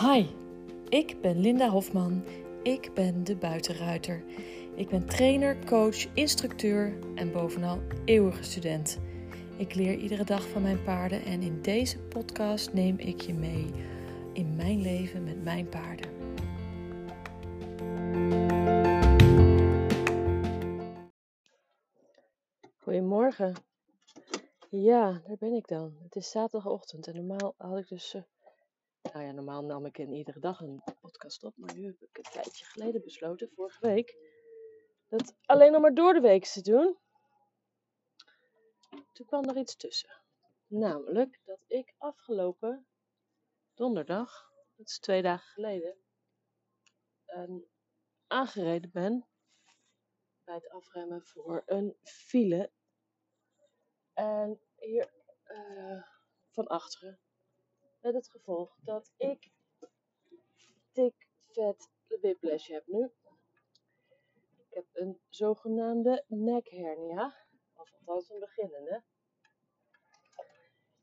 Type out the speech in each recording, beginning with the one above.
Hi, ik ben Linda Hofman. Ik ben de buitenruiter. Ik ben trainer, coach, instructeur en bovenal eeuwige student. Ik leer iedere dag van mijn paarden en in deze podcast neem ik je mee in mijn leven met mijn paarden. Goedemorgen. Ja, daar ben ik dan. Het is zaterdagochtend en normaal had ik dus. Nou ja, normaal nam ik in iedere dag een podcast op, maar nu heb ik een tijdje geleden besloten, vorige week, dat alleen nog maar door de week te doen. Toen kwam er iets tussen. Namelijk dat ik afgelopen donderdag, dat is twee dagen geleden, uh, aangereden ben bij het afremmen voor een file. En hier uh, van achteren. Met het gevolg dat ik dik vet whiplash heb nu. Ik heb een zogenaamde nekhernia. Of althans een beginnende.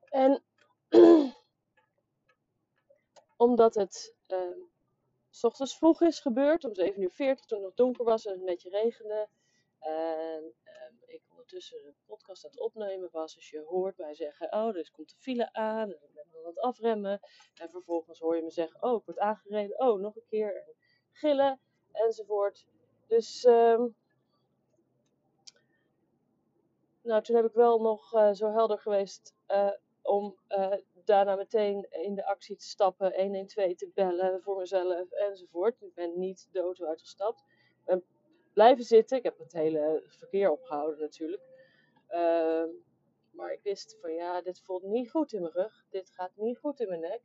En omdat het uh, s ochtends vroeg is gebeurd, om 7 uur 40, toen het nog donker was en het een beetje regende. En uh, ik ondertussen een podcast aan het opnemen was. Dus je hoort mij zeggen, oh, er komt de file aan. En ik ben aan het afremmen. En vervolgens hoor je me zeggen, oh, ik word aangereden. Oh, nog een keer. En gillen, enzovoort. Dus, um, nou, toen heb ik wel nog uh, zo helder geweest uh, om uh, daarna meteen in de actie te stappen, 112 te bellen voor mezelf enzovoort. Ik ben niet de auto uitgestapt. Ik ben blijven zitten. Ik heb het hele verkeer opgehouden natuurlijk. Uh, maar ik wist van ja, dit voelt niet goed in mijn rug. Dit gaat niet goed in mijn nek.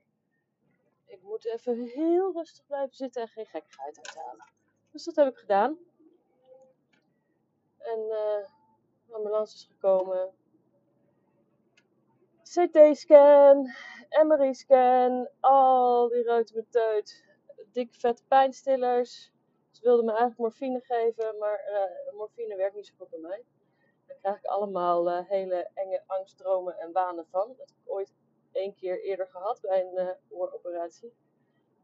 Ik moet even heel rustig blijven zitten en geen gekkigheid uithalen. Dus dat heb ik gedaan. En uh, ambulance is gekomen. CT-scan, MRI-scan, al die reutemeteut, dikke vette pijnstillers. Ze wilden me eigenlijk morfine geven, maar uh, morfine werkt niet zo goed bij mij. Daar krijg ik allemaal uh, hele enge angstdromen en wanen van. Dat heb ik ooit één keer eerder gehad bij een uh, ooroperatie.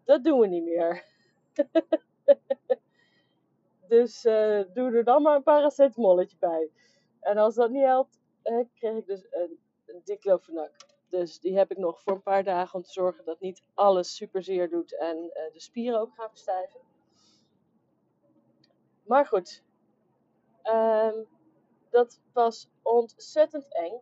Dat doen we niet meer. dus doe er dan maar een paracetamolletje bij. En als dat niet helpt, kreeg ik dus een een diclofenac. Dus die heb ik nog voor een paar dagen om te zorgen dat niet alles super zeer doet en de spieren ook gaan verstijven. Maar goed, um, dat was ontzettend eng.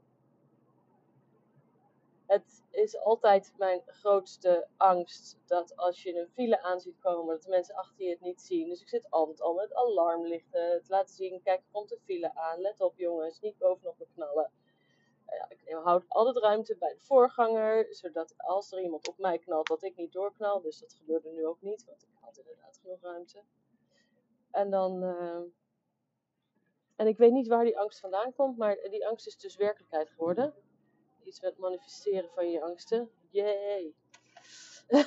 Het is altijd mijn grootste angst dat als je een file aan ziet komen, dat de mensen achter je het niet zien. Dus ik zit altijd al met alarmlichten te laten zien, kijk, er komt een file aan, let op jongens, niet bovenop me knallen ja, ik houd altijd ruimte bij de voorganger, zodat als er iemand op mij knalt, dat ik niet doorknal. Dus dat gebeurde nu ook niet, want ik had inderdaad genoeg ruimte. En dan. Uh, en ik weet niet waar die angst vandaan komt, maar die angst is dus werkelijkheid geworden. Iets met manifesteren van je angsten. Yay!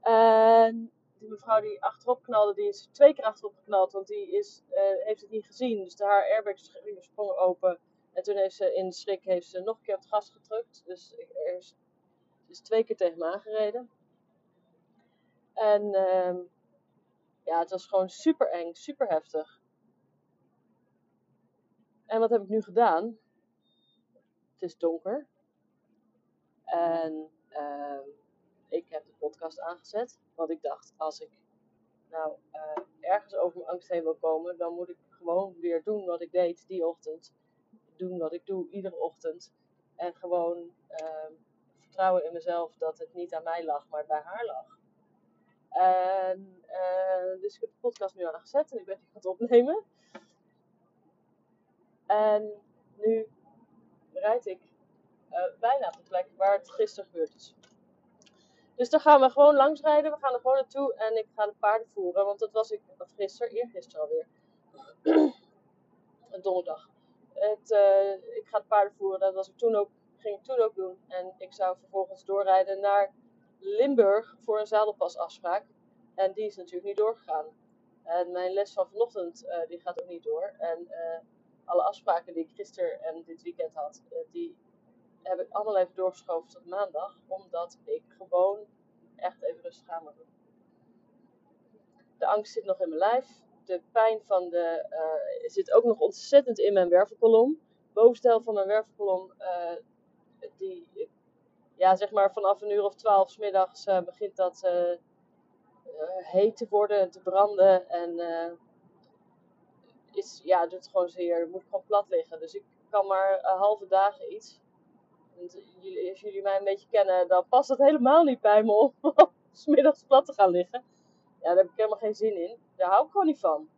en die mevrouw die achterop knalde, die is twee keer achterop geknald, want die is, uh, heeft het niet gezien. Dus haar airbags sprongen open. En toen heeft ze in de schrik heeft ze nog een keer op het gas gedrukt. Dus er is, is twee keer tegen me aangereden. En uh, ja, het was gewoon super eng, super heftig. En wat heb ik nu gedaan? Het is donker. En uh, ik heb de podcast aangezet. Want ik dacht, als ik nou uh, ergens over mijn angst heen wil komen, dan moet ik gewoon weer doen wat ik deed die ochtend doen wat ik doe iedere ochtend. En gewoon uh, vertrouwen in mezelf dat het niet aan mij lag, maar bij haar lag. En, uh, dus ik heb de podcast nu aangezet en ik ben die aan het opnemen. En nu rijd ik uh, bijna op de plek waar het gisteren gebeurd is. Dus dan gaan we gewoon langs rijden. We gaan er gewoon naartoe en ik ga de paarden voeren. Want dat was ik of gisteren, eergisteren alweer. een donderdag. Het, uh, ik ga het paarden voeren, dat was ik toen ook, ging ik toen ook doen. En ik zou vervolgens doorrijden naar Limburg voor een zadelpasafspraak. En die is natuurlijk niet doorgegaan. En mijn les van vanochtend, uh, die gaat ook niet door. En uh, alle afspraken die ik gisteren en dit weekend had, die heb ik allemaal even doorgeschoven tot maandag. Omdat ik gewoon echt even rustig aan moet doen. De angst zit nog in mijn lijf. De pijn van de, zit ook nog ontzettend in mijn wervelkolom. Bovenste helft van mijn wervelkolom, die, ja, zeg maar vanaf een uur of twaalf s middags uh, begint dat heet te worden en te branden. En is, ja, doet gewoon zeer. Moet gewoon plat liggen. Dus ik kan maar halve dagen iets. Jullie, als jullie mij een beetje kennen, dan past het helemaal niet bij me om smiddags plat te gaan liggen. Ja, daar heb ik helemaal geen zin in. Daar hou ik gewoon niet van.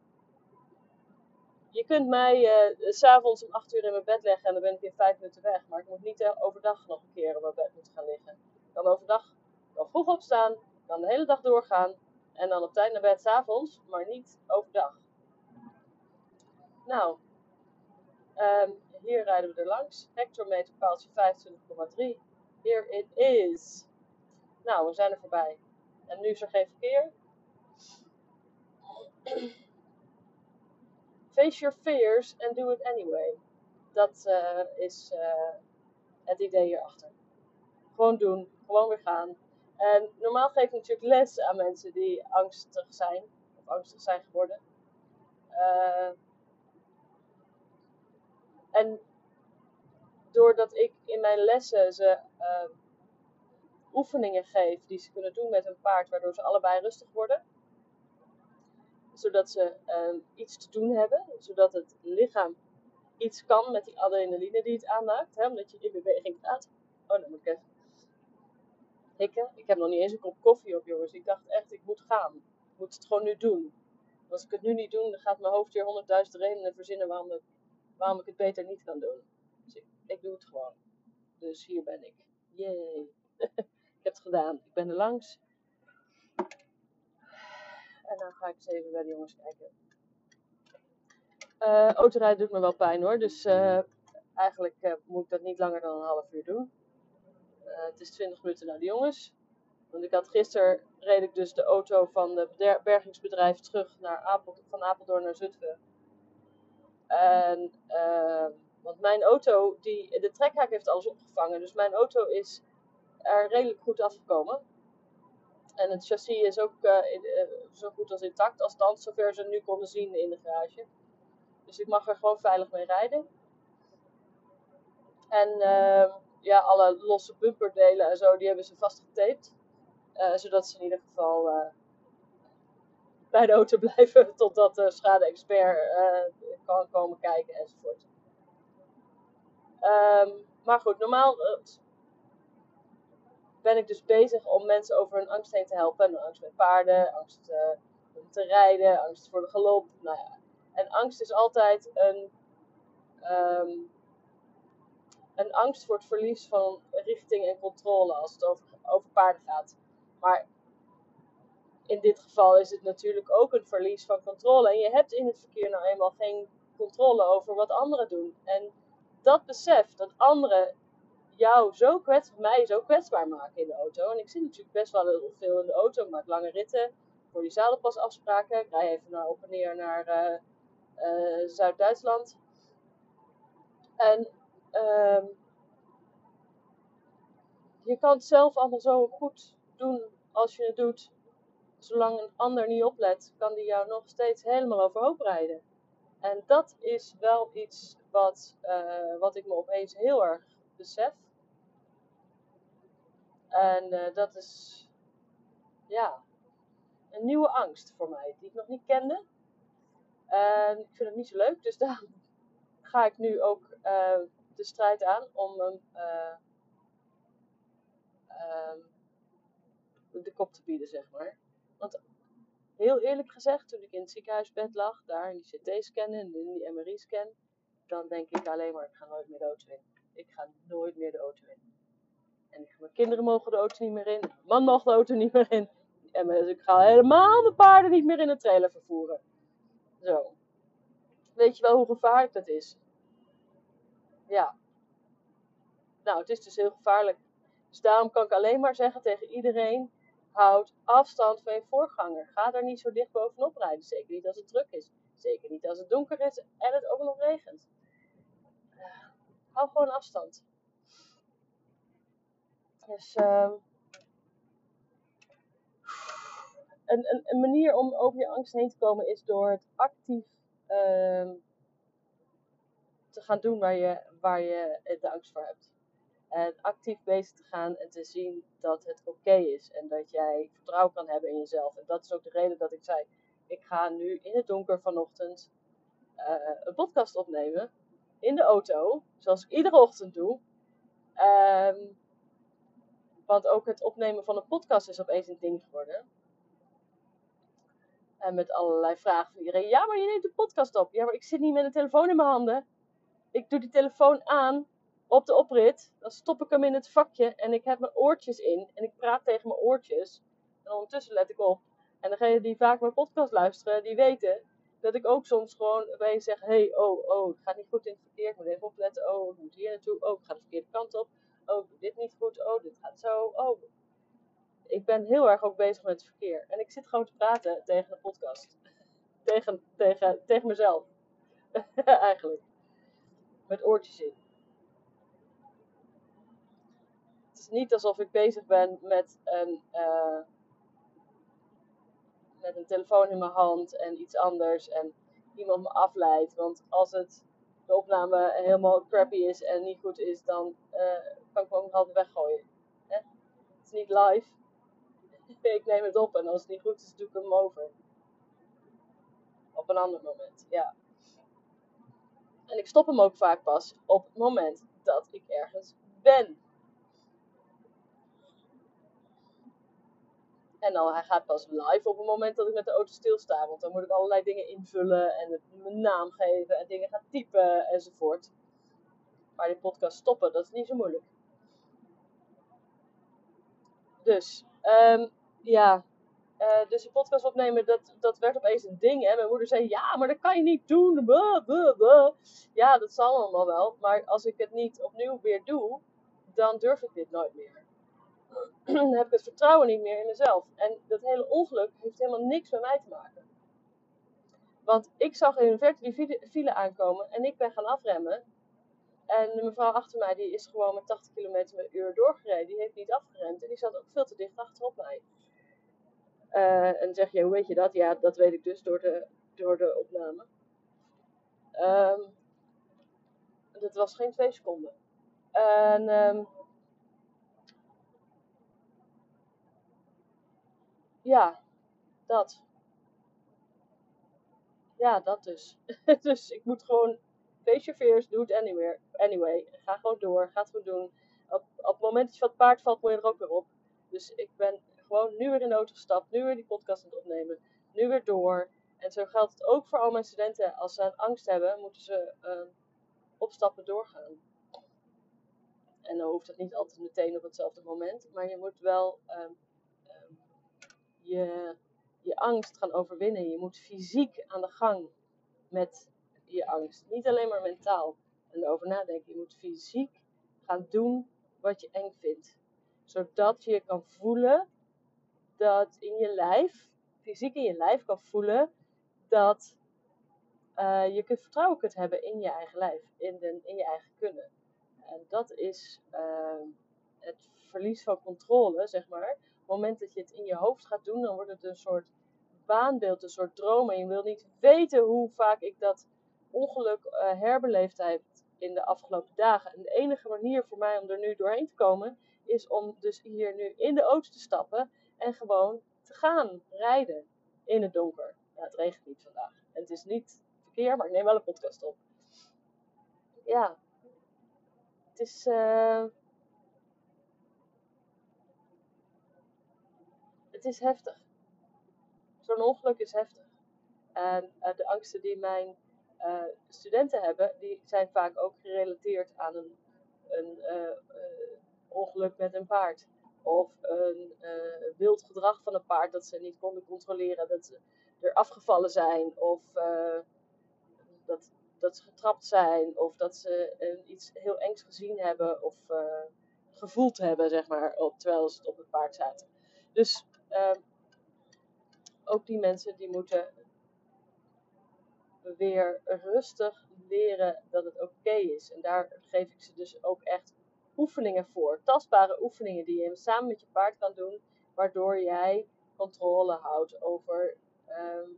Je kunt mij uh, s'avonds om 8 uur in mijn bed leggen en dan ben ik in 5 minuten weg. Maar ik moet niet uh, overdag nog een keer in mijn bed moeten gaan liggen. Kan overdag wel vroeg opstaan, kan de hele dag doorgaan. En dan op tijd naar bed s'avonds, maar niet overdag. Nou, um, hier rijden we er langs. Hectometer paaltje 25,3. Here it is. Nou, we zijn er voorbij. En nu is er geen verkeer. Face your fears and do it anyway. Dat uh, is uh, het idee hierachter. Gewoon doen, gewoon weer gaan. En normaal geef ik natuurlijk les aan mensen die angstig zijn, of angstig zijn geworden. Uh, en doordat ik in mijn lessen ze oefeningen geef die ze kunnen doen met een paard, waardoor ze allebei rustig worden. Zodat ze uh, iets te doen hebben, zodat het lichaam iets kan met die adrenaline die het aanmaakt, hè, omdat je in beweging gaat. Oh, dan moet ik even hikken. Ik heb nog niet eens een kop koffie op, jongens. Ik dacht echt, ik moet gaan. Ik moet het gewoon nu doen. Als ik het nu niet doe, dan gaat mijn hoofd weer honderdduizend redenen verzinnen waarom, waarom ik het beter niet kan doen. Dus ik, ik doe het gewoon. Dus hier ben ik. Yay. ik heb het gedaan. Ik ben er langs. En dan ga ik eens even bij de jongens kijken. Uh, autorijden doet me wel pijn hoor. Dus uh, eigenlijk uh, moet ik dat niet langer dan een half uur doen. het is 20 minuten naar de jongens. Want ik had gisteren reed ik dus de auto van het bergingsbedrijf terug naar Apel, van Apeldoorn naar Zutphen. En want mijn auto, die, de trekhaak heeft alles opgevangen. Dus mijn auto is er redelijk goed afgekomen. En het chassis is ook uh, zo goed als intact, althans zover ze nu konden zien in de garage. Dus ik mag er gewoon veilig mee rijden. En uh, ja, alle losse bumperdelen en zo, die hebben ze vastgetaped. Uh, zodat ze in ieder geval bij de auto blijven totdat de schade-expert kan komen kijken enzovoort. Um, maar goed, normaal ben ik dus bezig om mensen over hun angst heen te helpen. angst met paarden, angst uh, om te rijden, angst voor de galop. Nou ja. En angst is altijd een, um, een angst voor het verlies van richting en controle als het over, over paarden gaat. Maar in dit geval is het natuurlijk ook een verlies van controle. En je hebt in het verkeer nou eenmaal geen controle over wat anderen doen. En dat besef dat anderen jou zo kwetsbaar, mij zo kwetsbaar maken in de auto. En ik zit natuurlijk best wel veel in de auto, ik maak lange ritten voor die zadelpasafspraken. Ik rij even naar, op en neer naar uh, uh, Zuid-Duitsland. En uh, je kan het zelf allemaal zo goed doen als je het doet. Zolang een ander niet oplet, kan die jou nog steeds helemaal overhoop rijden. En dat is wel iets wat, uh, wat ik me opeens heel erg besef. En uh, dat is, ja, een nieuwe angst voor mij, die ik nog niet kende. En ik vind het niet zo leuk, dus daarom ga ik nu ook uh, de strijd aan om hem de kop te bieden, zeg maar. Want heel eerlijk gezegd, toen ik in het ziekenhuisbed lag, daar in die CT-scan en in die MRI-scan, dan denk ik alleen maar, ik ga nooit meer auto in. Ik ga nooit meer de auto in. En mijn kinderen mogen de auto niet meer in, mijn man mag de auto niet meer in. En dus ik ga helemaal de paarden niet meer in de trailer vervoeren. Zo. Weet je wel hoe gevaarlijk dat is? Ja. Nou, het is dus heel gevaarlijk. Dus daarom kan ik alleen maar zeggen tegen iedereen: houd afstand van je voorganger. Ga daar niet zo dicht bovenop rijden. Zeker niet als het druk is. Zeker niet als het donker is en het ook nog regent. Hou gewoon afstand. ergens. Ehm, een, een, een, manier om over je angst heen te komen is door het actief ehm, te gaan doen waar je, waar je de angst voor hebt. En actief bezig te gaan en te zien dat het oké is. En dat jij vertrouwen kan hebben in jezelf. En dat is ook de reden dat ik zei: ik ga nu in het donker vanochtend uh, een podcast opnemen. In de auto. Zoals ik iedere ochtend doe. Um, want ook het opnemen van een podcast is opeens een ding geworden. En met allerlei vragen van iedereen. Ja, maar je neemt de podcast op. Ja, maar ik zit niet met een telefoon in mijn handen. Ik doe die telefoon aan op de oprit. Dan stop ik hem in het vakje en ik heb mijn oortjes in. En ik praat tegen mijn oortjes. En ondertussen let ik op. En degenen die vaak mijn podcast luisteren, die weten dat ik ook soms gewoon bij zeg: hey, oh, oh, het gaat niet goed in het verkeer. Ik moet even opletten. Oh, ik moet hier naartoe. Oh, ik ga de verkeerde kant op. Oh, dit niet goed. Oh, dit gaat zo. Oh. Ik ben heel erg ook bezig met het verkeer. En ik zit gewoon te praten tegen de podcast. tegen, tegen, tegen mezelf. Eigenlijk. Met oortjes in. Het is niet alsof ik bezig ben met een, uh, met een telefoon in mijn hand en iets anders. En iemand me afleidt. Want als het de opname helemaal crappy is en niet goed is, dan uh, kan ik hem ook altijd weggooien. Hè? Het is niet live. ik neem het op en als het niet goed is, doe ik hem over. Op een ander moment, ja. En ik stop hem ook vaak pas op het moment dat ik ergens ben. En dan hij gaat pas live op het moment dat ik met de auto stilsta. Want dan moet ik allerlei dingen invullen en mijn naam geven en dingen gaan typen enzovoort. Maar die podcast stoppen, dat is niet zo moeilijk. Dus, um, ja. Uh, dus die podcast opnemen, dat, dat werd opeens een ding. Hè? Mijn moeder zei, ja, maar dat kan je niet doen. Ja, dat zal allemaal wel. Maar als ik het niet opnieuw weer doe, dan durf ik dit nooit meer. dan heb ik het vertrouwen niet meer in mezelf. En dat hele ongeluk heeft helemaal niks met mij te maken. Want ik zag in verte die file aankomen en ik ben gaan afremmen. En de mevrouw achter mij die is gewoon met 80 km per uur doorgereden. Die heeft niet afgeremd en die zat ook veel te dicht achterop mij. Uh, en zeg je, hoe weet je dat? Ja, dat weet ik dus door de, door de opname. Um, dat was geen twee seconden. En um, ja, dat. Ja, dat dus. dus ik moet gewoon face your fears, do it anywhere, anyway. Ga gewoon door, ga het goed doen. Op, op het moment dat je van het paard valt, moet je er ook weer op. Dus ik ben gewoon nu weer in de auto gestapt, nu weer die podcast aan het opnemen, nu weer door. En zo geldt het ook voor al mijn studenten. Als ze angst hebben, moeten ze uh, opstappen doorgaan. En dan hoeft het niet altijd meteen op hetzelfde moment, maar je moet wel um, je, je angst gaan overwinnen. Je moet fysiek aan de gang met je angst. Niet alleen maar mentaal en erover nadenken. Je moet fysiek gaan doen wat je eng vindt. Zodat je kan voelen dat in je lijf, fysiek in je lijf kan voelen dat uh, je kunt vertrouwen kunt hebben in je eigen lijf, in, de, in je eigen kunnen. En dat is uh, het verlies van controle, zeg maar. Moment dat je het in je hoofd gaat doen, dan wordt het een soort baanbeeld, een soort droom. En je wil niet weten hoe vaak ik dat ongeluk uh, herbeleefd heb in de afgelopen dagen. En de enige manier voor mij om er nu doorheen te komen, is om dus hier nu in de auto te stappen en gewoon te gaan rijden in het donker. Ja, het regent niet vandaag. En het is niet verkeer, maar ik neem wel een podcast op. Ja, het is. Uh... Het is heftig. Zo'n ongeluk is heftig. En uh, de angsten die mijn uh, studenten hebben, die zijn vaak ook gerelateerd aan een, een ongeluk met een paard of een wild gedrag van een paard dat ze niet konden controleren, dat ze er afgevallen zijn of dat, dat ze getrapt zijn of dat ze iets heel engs gezien hebben of gevoeld hebben, zeg maar, terwijl ze op het paard zaten. Dus ehm, ook die mensen die moeten weer rustig leren dat het oké is. En daar geef ik ze dus ook echt oefeningen voor. Tastbare oefeningen die je samen met je paard kan doen, waardoor jij controle houdt over ehm,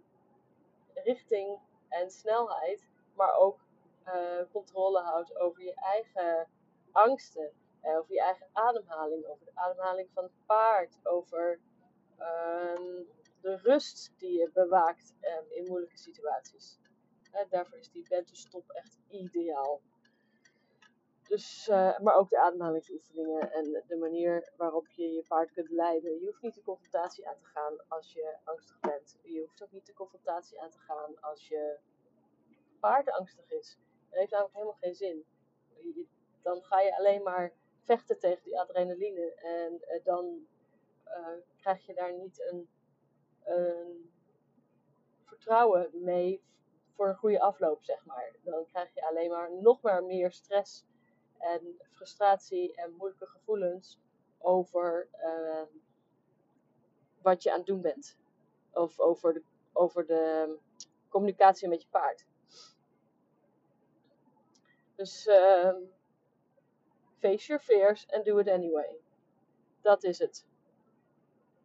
richting en snelheid, maar ook uh, controle houdt over je eigen angsten, uh, over je eigen ademhaling, over de ademhaling van het paard, over de rust die je bewaakt um, in moeilijke situaties. Daarvoor is die bent stop echt ideaal. Dus, uh, maar ook de ademhalingsoefeningen en de manier waarop je je paard kunt leiden. Je hoeft niet de confrontatie aan te gaan als je angstig bent. Je hoeft ook niet de confrontatie aan te gaan als je paard angstig is. Dat heeft namelijk helemaal geen zin. Dan ga je alleen maar vechten tegen die adrenaline. En uh, dan krijg je daar niet een, een vertrouwen mee voor een goede afloop, zeg maar. Dan krijg je alleen maar nog maar meer stress en frustratie en moeilijke gevoelens over uh, wat je aan het doen bent. Of over de, over de communicatie met je paard. Dus uh, face your fears and do it anyway. Dat is het.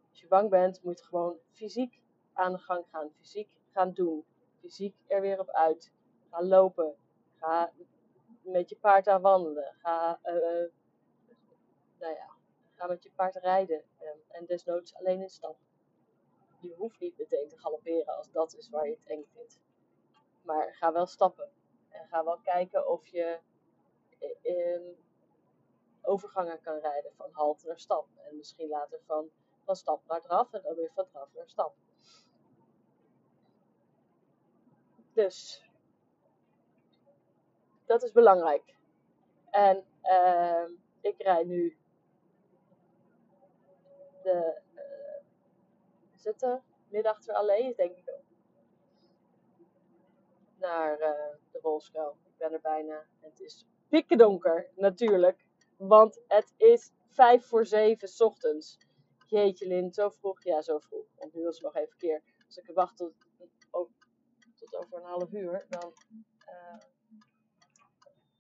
Als je bang bent, moet je gewoon fysiek aan de gang gaan. Fysiek gaan doen. Fysiek er weer op uit. Ga lopen. Ga met je paard aan wandelen. Ga, uh, nou ja, ga met je paard rijden. En, en desnoods alleen in stap. Je hoeft niet meteen te galopperen als dat is waar je het eng vindt. Maar ga wel stappen. En ga wel kijken of je in overgangen kan rijden van halt naar stap. En misschien later van, van stap naar draf en dan weer van draf naar stap. Dus dat is belangrijk. En uh, ik rijd nu de uh, zitten middachter alleen, denk ik ook. Naar uh, de Wolskuil. Ik ben er bijna. Het is pikken donker, natuurlijk. Want het is vijf voor zeven ochtends. Jeetje Lin, zo vroeg? Ja, zo vroeg. Want nu wil ze nog even keer. Als ik wacht tot, oh, tot over een half uur, dan uh,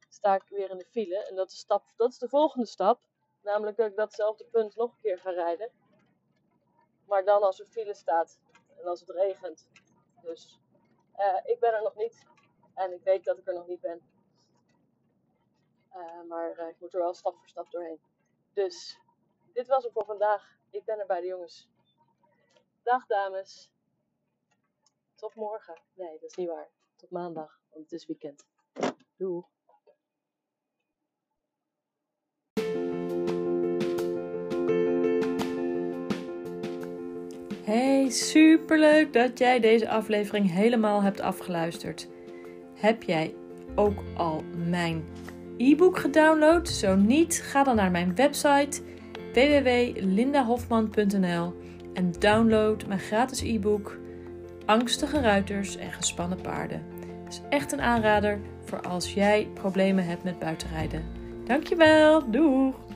sta ik weer in de file. En dat is, stap, dat is de volgende stap. Namelijk dat ik datzelfde punt nog een keer ga rijden. Maar dan als er file staat en als het regent. Dus uh, ik ben er nog niet. En ik weet dat ik er nog niet ben. Uh, maar ik moet er wel stap voor stap doorheen. Dus dit was het voor vandaag. Ik ben er bij de jongens. Dag dames. Tot morgen. Nee, dat is niet waar. Tot maandag, want het is weekend. Doei. Hey, superleuk dat jij deze aflevering helemaal hebt afgeluisterd. Heb jij ook al mijn e-book gedownload? Zo niet, ga dan naar mijn website www.lindahofman.nl en download mijn gratis e-book Angstige ruiters en gespannen paarden. Het is echt een aanrader voor als jij problemen hebt met buitenrijden. Dankjewel, doeg!